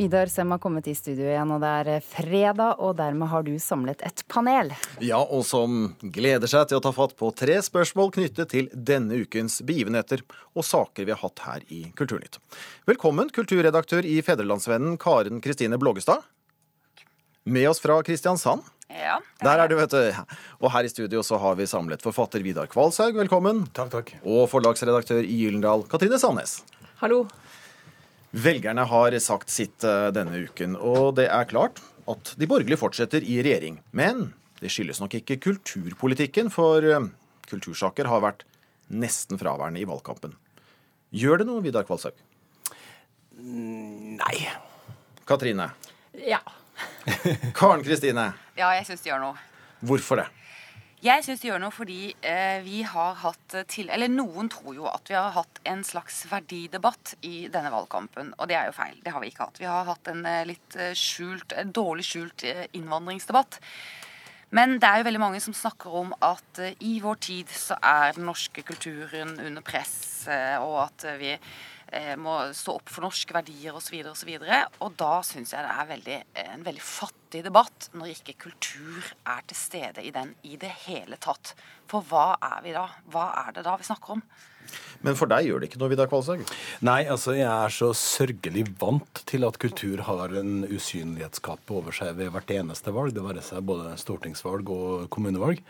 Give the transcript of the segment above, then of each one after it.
Vidar Sem har kommet i studio igjen, og det er fredag, og dermed har du samlet et panel. Ja, og som gleder seg til å ta fatt på tre spørsmål knyttet til denne ukens begivenheter og saker vi har hatt her i Kulturnytt. Velkommen, kulturredaktør i Fedrelandsvennen Karen Kristine Blågestad. Med oss fra Kristiansand. Ja. Der er du, vet du. Og her i studio så har vi samlet forfatter Vidar Kvalshaug, velkommen. Takk, takk. Og forlagsredaktør i Gyldendal, Katrine Sandnes. Hallo. Velgerne har sagt sitt eh, denne uken, og det er klart at de borgerlige fortsetter i regjering. Men det skyldes nok ikke kulturpolitikken, for eh, kultursaker har vært nesten fraværende i valgkampen. Gjør det noe, Vidar Kvalshaug? Nei. Katrine? Ja. Karen Kristine? ja, jeg syns det gjør noe. Hvorfor det? Jeg syns det gjør noe fordi eh, vi har hatt eh, til Eller noen tror jo at vi har hatt en slags verdidebatt i denne valgkampen. Og det er jo feil. Det har vi ikke hatt. Vi har hatt en eh, litt eh, skjult, en dårlig skjult innvandringsdebatt. Men det er jo veldig mange som snakker om at eh, i vår tid så er den norske kulturen under press, eh, og at vi må stå opp for norske verdier osv. Og, så videre, og da syns jeg det er veldig, eh, en veldig fattig debatt når ikke kultur er til stede i den i det hele tatt. For hva er vi da? Hva er det da vi snakker om? Men for deg gjør det ikke noe, Vidar Kvalshaug? Nei, altså jeg er så sørgelig vant til at kultur har en usynlighetskappe over seg ved hvert eneste valg, det være seg både stortingsvalg og kommunevalg.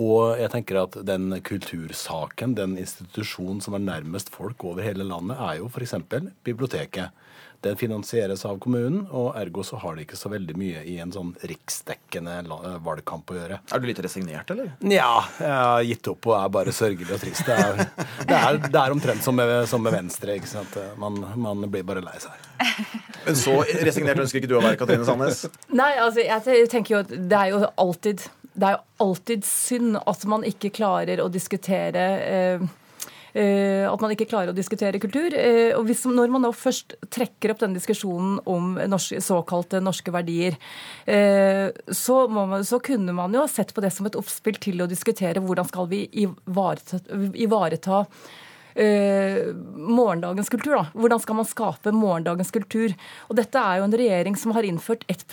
Og jeg tenker at den kultursaken, den institusjonen som er nærmest folk over hele landet, er jo f.eks. biblioteket. Den finansieres av kommunen, og ergo så har det ikke så veldig mye i en sånn riksdekkende valgkamp å gjøre. Er du litt resignert, eller? Nja, jeg har gitt opp og er bare sørgelig og trist. Det er, det er, det er omtrent som med, som med Venstre. ikke sant? Man, man blir bare lei seg. Men så resignert ønsker ikke du å være, Katrine Sandnes? Nei, altså, jeg tenker jo at det er jo alltid det er jo alltid synd at man ikke klarer å diskutere eh, eh, at man ikke klarer å diskutere kultur. Eh, og hvis, når man nå først trekker opp denne diskusjonen om norske, såkalte norske verdier, eh, så, man, så kunne man jo sett på det som et oppspill til å diskutere hvordan skal vi ivareta, ivareta eh, morgendagens kultur. Da. Hvordan skal man skape morgendagens kultur? Og Dette er jo en regjering som har innført 1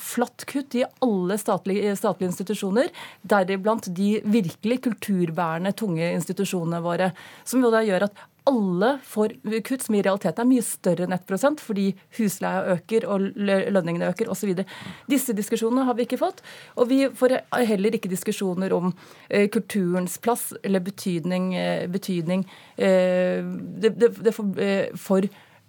flatt kutt i alle statlige, statlige institusjoner, deriblant de virkelig kulturbærende, tunge institusjonene våre. Som jo da gjør at alle får kutt som i realiteten er mye større 1 fordi husleia øker og lønningene øker osv. Disse diskusjonene har vi ikke fått. Og vi får heller ikke diskusjoner om eh, kulturens plass eller betydning, eh, betydning eh, det, det, det for, for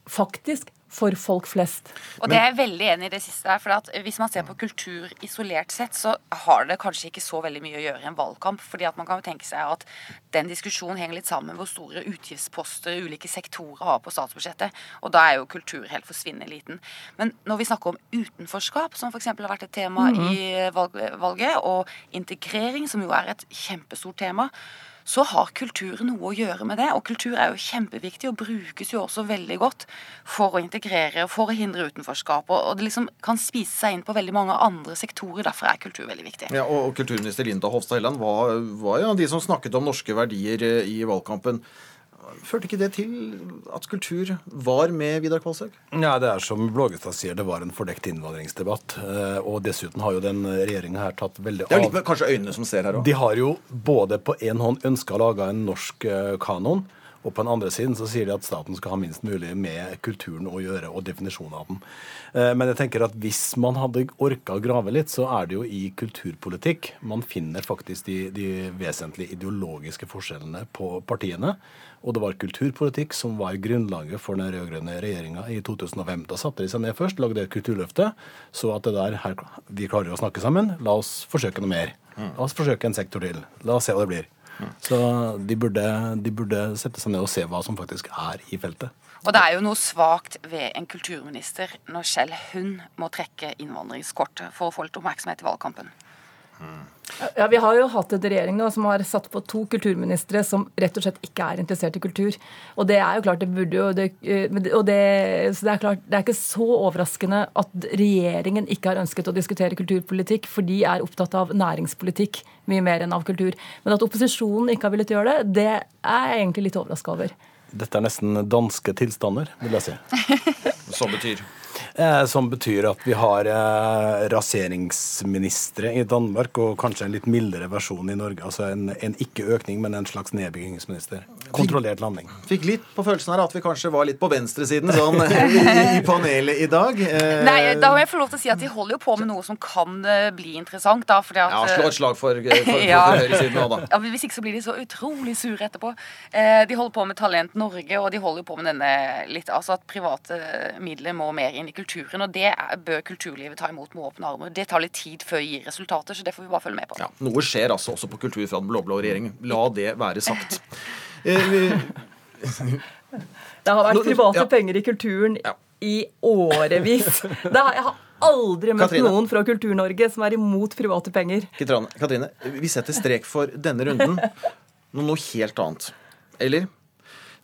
faktisk for folk flest. Og det er jeg veldig enig i det siste her. For at hvis man ser på kultur isolert sett, så har det kanskje ikke så veldig mye å gjøre i en valgkamp. fordi at man kan tenke seg at den diskusjonen henger litt sammen med hvor store utgiftsposter ulike sektorer har på statsbudsjettet. Og da er jo kultur helt forsvinnende liten. Men når vi snakker om utenforskap, som f.eks. har vært et tema i valget, og integrering, som jo er et kjempestort tema, så har kultur noe å gjøre med det. Og kultur er jo kjempeviktig, og brukes jo også veldig godt for å integrere og for å hindre utenforskap. Og det liksom kan spise seg inn på veldig mange andre sektorer. Derfor er kultur veldig viktig. Ja, og og kulturminister Linda Hofstad Helland var, var jo ja, de som snakket om norske verdier eh, i valgkampen. Førte ikke det til at kultur var med Vidar Kvalshaug? Ja, det er som Blågestad sier, det var en fordekt innvandringsdebatt. Eh, Og dessuten har jo den regjeringa her tatt veldig av Det er litt med kanskje øynene som ser her òg. De har jo både på en hånd ønska å lage en norsk eh, kanon, og på den andre siden så sier de at staten skal ha minst mulig med kulturen å gjøre, og definisjonen av den. Eh, Men jeg tenker at hvis man hadde orka å grave litt, så er det jo i kulturpolitikk man finner faktisk de, de vesentlige ideologiske forskjellene på partiene. Og det var kulturpolitikk som var grunnlaget for den rød-grønne regjeringa i 2005. Da satte de seg ned først, lagde et kulturløfte, så at det der her, vi klarer jo å snakke sammen, la oss forsøke noe mer. La oss forsøke en sektor til. La oss se hva det blir. Så de burde, de burde sette seg ned og se hva som faktisk er i feltet. Og det er jo noe svakt ved en kulturminister når selv hun må trekke innvandringskortet for å få litt oppmerksomhet i valgkampen. Ja, Vi har jo hatt en regjering nå som har satt på to kulturministre som rett og slett ikke er interessert i kultur. Og det er jo klart, det burde jo det, eh, det- og det, så det er klart, det er ikke så overraskende at regjeringen ikke har ønsket å diskutere kulturpolitikk, for de er opptatt av næringspolitikk mye mer enn av kultur. Men at opposisjonen ikke har villet gjøre det, det er jeg egentlig litt overraska over. Dette er nesten danske tilstander, vil jeg si. Som betyr som betyr at vi har eh, raseringsministre i Danmark, og kanskje en litt mildere versjon i Norge. Altså en, en ikke økning, men en slags nedbyggingsminister. Kontrollert landing. Fikk litt på følelsen her at vi kanskje var litt på venstresiden sånn i, i panelet i dag. Eh, Nei, da må jeg få lov til å si at de holder jo på med noe som kan eh, bli interessant, da. Fordi at, ja, slå et slag for, for, for, Ja. for høyresiden òg, da. Ja, Hvis ikke så blir de så utrolig sure etterpå. Eh, de holder på med Talent Norge, og de holder jo på med denne litt Altså at private midler må mer inn i kulturen. Og det er, bør kulturlivet ta imot med åpne armer. Det tar litt tid før det gir resultater, så det får vi bare følge med på. Ja, Noe skjer altså også på kultur fra den blå-blå regjeringen. La det være sagt. Eh, Det har vært private ja. penger i kulturen Ja. i årevis. Det har, jeg har aldri møtt Katrine. noen fra Kultur-Norge som er imot private penger. Katrine, Katrine, vi setter strek for denne runden. Noe helt annet. Eller?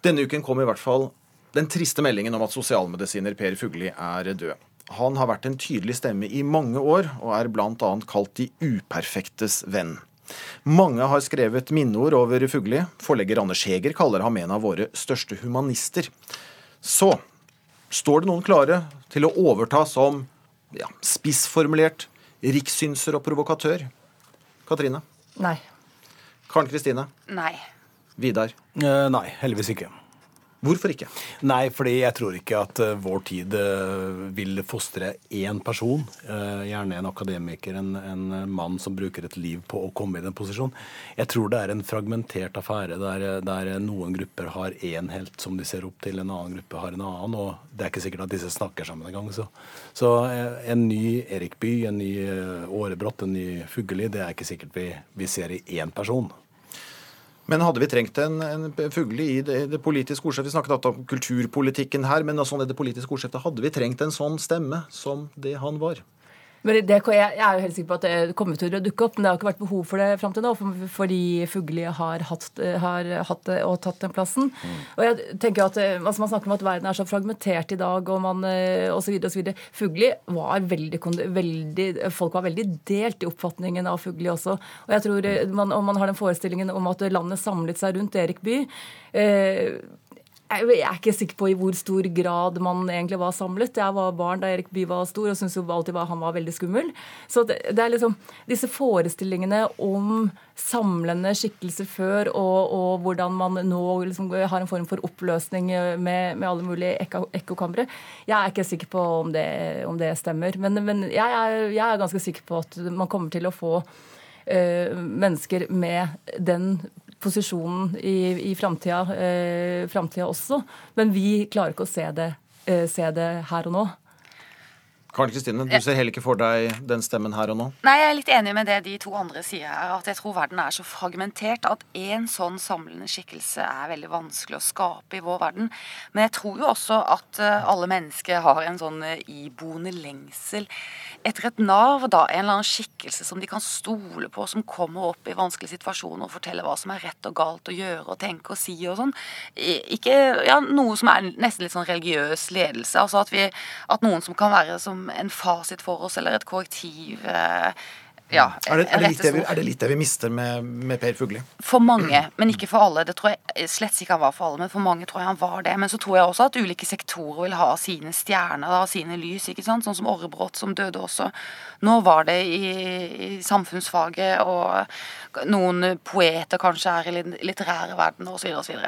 Denne uken kom i hvert fall den triste meldingen om at sosialmedisiner Per Fugli er død. Han har vært en tydelig stemme i mange år, og er bl.a. kalt de uperfektes venn. Mange har skrevet minneord over Fugli. Forlegger Anders Heger kaller ham en av våre største humanister. Så står det noen klare til å overta som ja, spissformulert rikssynser og provokatør. Katrine. Nei. Karen Kristine. Nei. Vidar. Eh, nei, heldigvis ikke. Hvorfor ikke? Nei, fordi jeg tror ikke at eh, vår tid eh, vil fostre én person, eh, gjerne en akademiker, en, en mann som bruker et liv på å komme i den posisjonen. Jeg tror det er en fragmentert affære der, der noen grupper har én helt som de ser opp til, en annen gruppe har en annen, og det er ikke sikkert at disse snakker sammen engang. Så, så en ny Erik Bye, en ny Årebrott, en ny Fugelli, det er ikke sikkert vi, vi ser i én person. Men hadde vi trengt en, en fugle i det, det politiske ordskiftet? Vi snakket om kulturpolitikken her, men sånn i det politiske ordskiftet hadde vi trengt en sånn stemme som det han var. Men det, jeg, jeg er jo helt sikker på at det kommer til å dukke opp, men det har ikke vært behov for det fram til nå, for, fordi Fugli har hatt, har hatt det og tatt den plassen. Og jeg tenker at eh, altså Man snakker om at verden er så fragmentert i dag, og man, osv. osv. Fugli var veldig, veldig Folk var veldig delt i oppfatningen av Fugli også. Og jeg tror eh, man, Om man har den forestillingen om at landet samlet seg rundt Erik Bye eh, jeg er ikke sikker på i hvor stor grad man egentlig var samlet. Jeg var barn da Erik Bye var stor og syntes jo alltid var- han var veldig skummel. Så det, det er liksom disse forestillingene om samlende skikkelser før, og, og hvordan man nå liksom har en form for oppløsning med, med alle mulige ekko- ekkokamre. Jeg er ikke sikker på om det, om det stemmer. Men, men jeg, er, jeg er ganske sikker på at man kommer til å få eh, mennesker med den posisjonen i, i framtida, eh, også. Men vi klarer ikke å se det, eh, se det her og nå. Karen Kristine, du ser heller ikke for deg den stemmen her og nå? Nei, jeg er litt enig med det de to andre sier her. At jeg tror verden er så fragmentert at en sånn samlende skikkelse er veldig vanskelig å skape i vår verden. Men jeg tror jo også at eh, alle mennesker har en sånn eh, iboende lengsel etter et nav, da. En eller annen skikkelse som de kan stole på, som kommer opp i vanskelige situasjoner og forteller hva som er rett og galt å gjøre og tenke og si og sånn. Ikke ja, noe som er nesten litt sånn religiøs ledelse. Altså at, vi, at noen som kan være som en fasit for oss, eller et korrektiv. eh, Ja, Er det, er det, litt, det, vi, er det litt det vi mister med, med Per Fugli? For mange, men ikke for alle. Det tror jeg slett ikke han var for alle, men for mange tror jeg han var det. Men så tror jeg også at ulike sektorer vil ha sine stjerner, ha sine lys. ikke sant? Sånn som Orrebrott, som døde også. Nå var det i, i samfunnsfaget, og noen poeter kanskje er i litterære verden, osv. osv.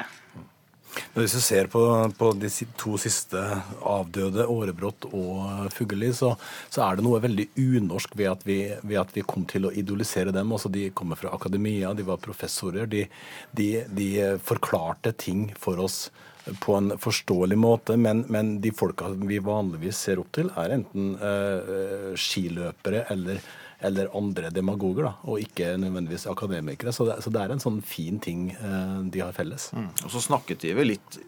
Hvis du ser på, på de to siste avdøde, Årebrott og Fugelli, så, så er det noe veldig unorsk ved at, vi, ved at vi kom til å idolisere dem. Altså, de kommer fra akademia, de var professorer. De, de, de forklarte ting for oss på en forståelig måte, men, men de folka vi vanligvis ser opp til, er enten eh, skiløpere eller eller andre demagoger, da, og ikke nødvendigvis akademikere. Så det, så det er en sånn fin ting eh, de har felles. Og så snakket de vel litt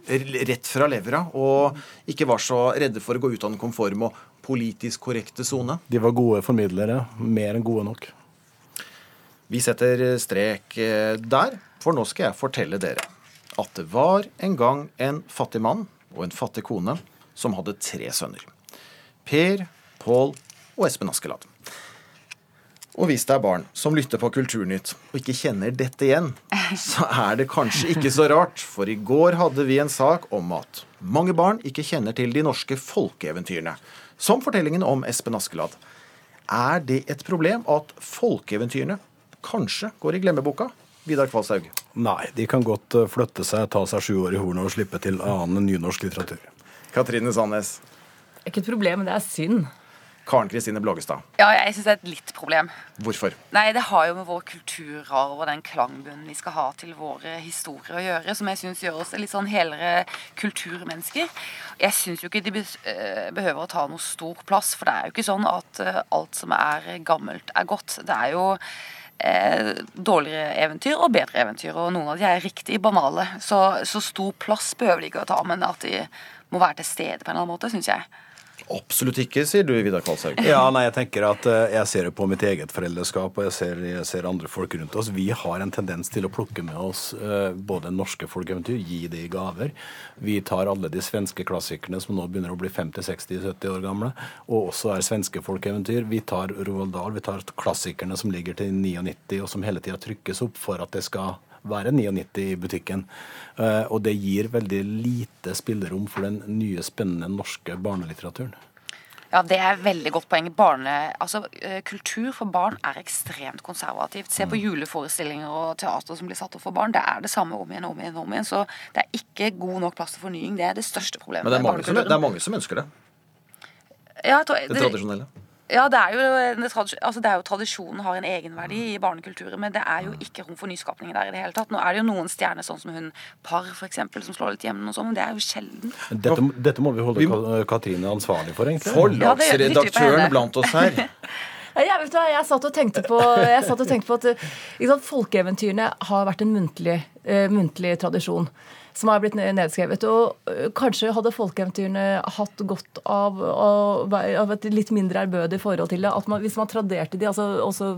rett fra levra, og ikke var så redde for å gå ut av den konforme og politisk korrekte sone. De var gode formidlere, mer enn gode nok. Vi setter strek eh, der, for nå skal jeg fortelle dere at det var en gang en fattig mann og en fattig kone som hadde tre sønner. Per, Pål og Espen Askeladd. Og hvis det er barn som lytter på Kulturnytt og ikke kjenner dette igjen, så er det kanskje ikke så rart, for i går hadde vi en sak om at mange barn ikke kjenner til de norske folkeeventyrene, som fortellingen om Espen Askeladd. Er det et problem at folkeeventyrene kanskje går i glemmeboka? Vidar Kvalshaug. Nei, de kan godt eh, flytte seg, ta seg sju år i hornet og slippe til annen nynorsk litteratur. Katrine Sandnes. Det er ikke et problem, men det er synd. Karen Kristine Blågestad. Ja, jeg syns det er et litt problem. Hvorfor? Nei, det har jo med vår kulturarv og den klangbunnen vi skal ha til våre historier å gjøre, som jeg syns gjør oss litt sånn helere kulturmennesker. Jeg syns jo ikke de eh, behøver å ta noe stor plass, for det er jo ikke sånn at eh, alt som er gammelt, er godt. Det er jo eh, dårligere eventyr og bedre eventyr, og noen av de er riktig banale. Så, så stor plass behøver de ikke å ta, men at de må være til stede på en eller annen måte, syns jeg. Absolutt ikke, sier du, Vidar Kvalshaug. Ja, nei, jeg tenker at eh, jeg ser det på mitt eget foreldreskap, og jeg ser, jeg ser andre folk rundt oss. Vi har en tendens til å plukke med oss uh, både norske folkeeventyr, gi det i gaver. Vi tar alle de svenske klassikerne som nå begynner å bli 50-60-70 år gamle, og også er svenske folkeeventyr. Vi tar Roald Dahl, vi tar klassikerne som ligger til 99, og som hele tida trykkes opp for at det skal være 99 i butikken. Uh, og det gir veldig lite spillerom for den nye, spennende norske barnelitteraturen. Ja, Det er veldig godt poeng. Barne, altså, eh, kultur for barn er ekstremt konservativt. Se på Mm. juleforestillinger og teater som blir satt opp for barn. Det er det samme om igjen om igjen. om igjen, Så det er ikke god nok plass til fornying. Det er det største problemet. Men det er, med mange som, det er mange som ønsker det. Ja, jeg tror- Det det- tradisjonelle. Ja, det er, jo, altså det er jo Tradisjonen har en egenverdi i barnekulturen, men det er jo ikke rom for nyskapning der i det hele tatt. Nå er det jo noen stjerner, sånn som hun Parr, for eksempel, som slår litt hjemme, og sånn, men det er jo sjelden. Dette, dette må vi holde Vi Katrine ansvarlig for, egentlig. Forlagsredaktøren ja, blant oss her. Ja, Jeg, vet du, hva, jeg satt og tenkte på, jeg satt og tenkte på at ikke sant, folkeeventyrene har vært en muntlig, uh, muntlig tradisjon som har blitt nedskrevet. Og eh, kanskje hadde folkeeventyrene hatt godt av, av, et litt mindre ærbødig forhold til det. At man, hvis man traderte de, altså også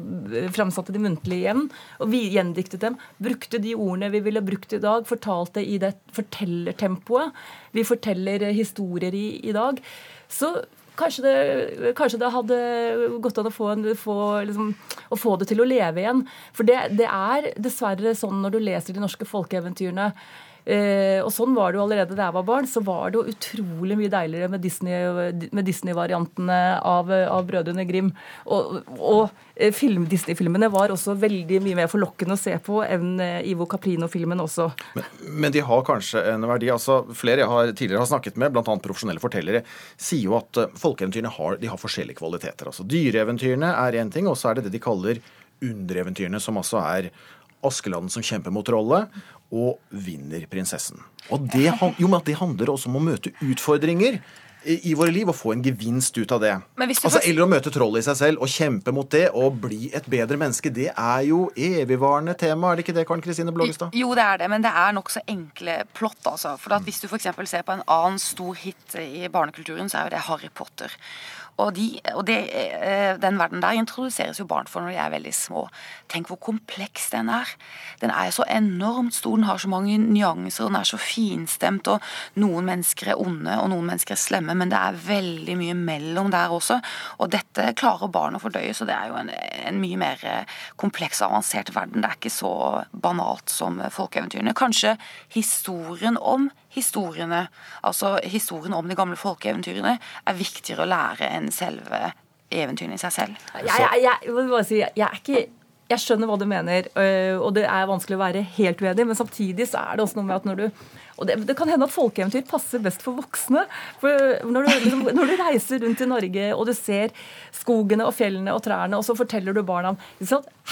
framsatte de muntlig igjen, og vi gjendiktet dem, brukte de ordene vi ville brukt i dag, fortalte i det fortellertempoet vi forteller historier i i dag, så Kanskje det, kanskje det hadde gått an å få, en, få, liksom, å få det til å leve igjen. For det, det er dessverre sånn når du leser de norske folkeeventyrene Eh, og sånn var det jo allerede da jeg var barn. Så var det jo utrolig mye deiligere med Disney-variantene Disney-variantene av, av Brødrene Grim. Og, og eh, film, Disney-filmene var også veldig mye mer forlokkende å se på enn eh, Ivo Caprino-filmen også. Men, men de har kanskje en verdi. altså Flere jeg har tidligere har snakket med, bl.a. profesjonelle fortellere, sier jo at eh, folkeeventyrene har, har forskjellige kvaliteter. altså Dyreeventyrene er én ting, og så er det det de kaller undereventyrene, som altså er Askeladden som kjemper mot trollet og vinner prinsessen. Og det, jo, det handler også om å møte utfordringer i våre liv og få en gevinst ut av det. Altså, får- Eller å møte trollet i seg selv og kjempe mot det og bli et bedre menneske. Det er jo evigvarende tema, er det ikke det, Karen Kristine Blågestad? Jo, det er det, men det er nokså enkle plott. altså. For at Hvis du f.eks. ser på en annen stor hit i barnekulturen, så er jo det Harry Potter. Og, de, og det, eh, Den verden der introduseres jo barn for når de er veldig små. Tenk hvor kompleks den er. Den er så enormt stor, den har så mange nyanser, den er så finstemt. og Noen mennesker er onde, og noen mennesker er slemme, men det er veldig mye mellom der også. Og dette klarer barn å fordøye, så det er jo en, en mye mer eh, kompleks og avansert verden. Det er ikke så banalt som eh, folkeeventyrene. Kanskje historien om historiene, altså historien om de gamle folkeeventyrene, er viktigere å lære enn selve eventyrene i seg selv. Jeg, jeg, jeg, si, jeg er ikke jeg skjønner hva du mener, øh, og det er vanskelig å være helt uenig, men samtidig så er det også noe med at når du og det, det kan hende at folkeeventyr passer best for voksne. For når du, liksom, når du reiser rundt i Norge og du ser skogene og fjellene og trærne, og så forteller du barna om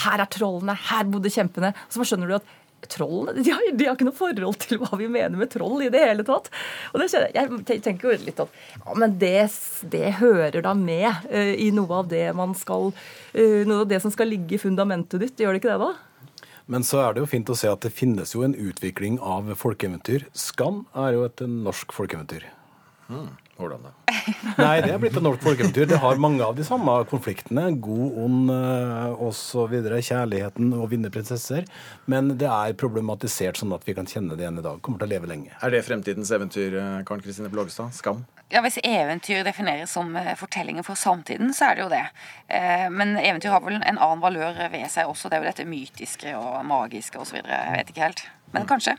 her er trollene, her bodde kjempene, så skjønner du at Trollene de har, de har ikke noe forhold til hva vi mener med troll i det hele tatt. Og det skjer, jeg tenker jo litt at ja, men det, det hører da med uh, i noe av det man skal uh, Noe av det som skal ligge i fundamentet ditt. Gjør det ikke det, da? Men så er det jo fint å se at det finnes jo en utvikling av folkeeventyr. Skam er jo et norsk folkeeventyr. Hvordan da? Nei, det er blitt en norsk folkekultur. Det har mange av de samme konfliktene. God, ond eh, osv. Kjærligheten og vinne prinsesser. Men det er problematisert sånn at vi kan kjenne det igjen i dag. Kommer til å leve lenge. Er det fremtidens eventyr, eh, Karen Kristine Blågestad? Skam? Ja, Hvis eventyr defineres som eh, fortellinger for samtiden, så er det jo det. Eh, Men eventyr har vel en annen valør ved seg også. Det er jo dette mytiske og magiske osv. Jeg vet ikke helt. Men kanskje.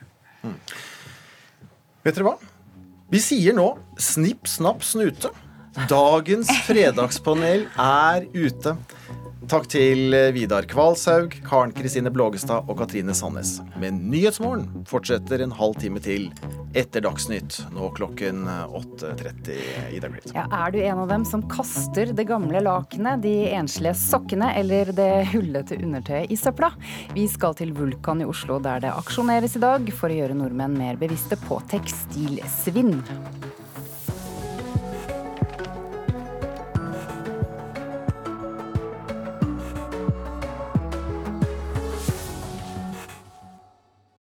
Vet dere hva? Vi sier nå snipp, snapp, snute. Dagens fredagspanel er ute. Takk til Vidar Kvalshaug, Karen Kristine Blågestad og Katrine Sandnes. Men Nyhetsmorgen fortsetter en halv time til etter Dagsnytt, nå klokken 8.30 i Dagsnytt. Ja, er du en av dem som kaster det gamle lakenet, de enslige sokkene eller det hullete undertøyet i søpla? Vi skal til Vulkan i Oslo, der det aksjoneres i dag for å gjøre nordmenn mer bevisste på tekstilsvinn.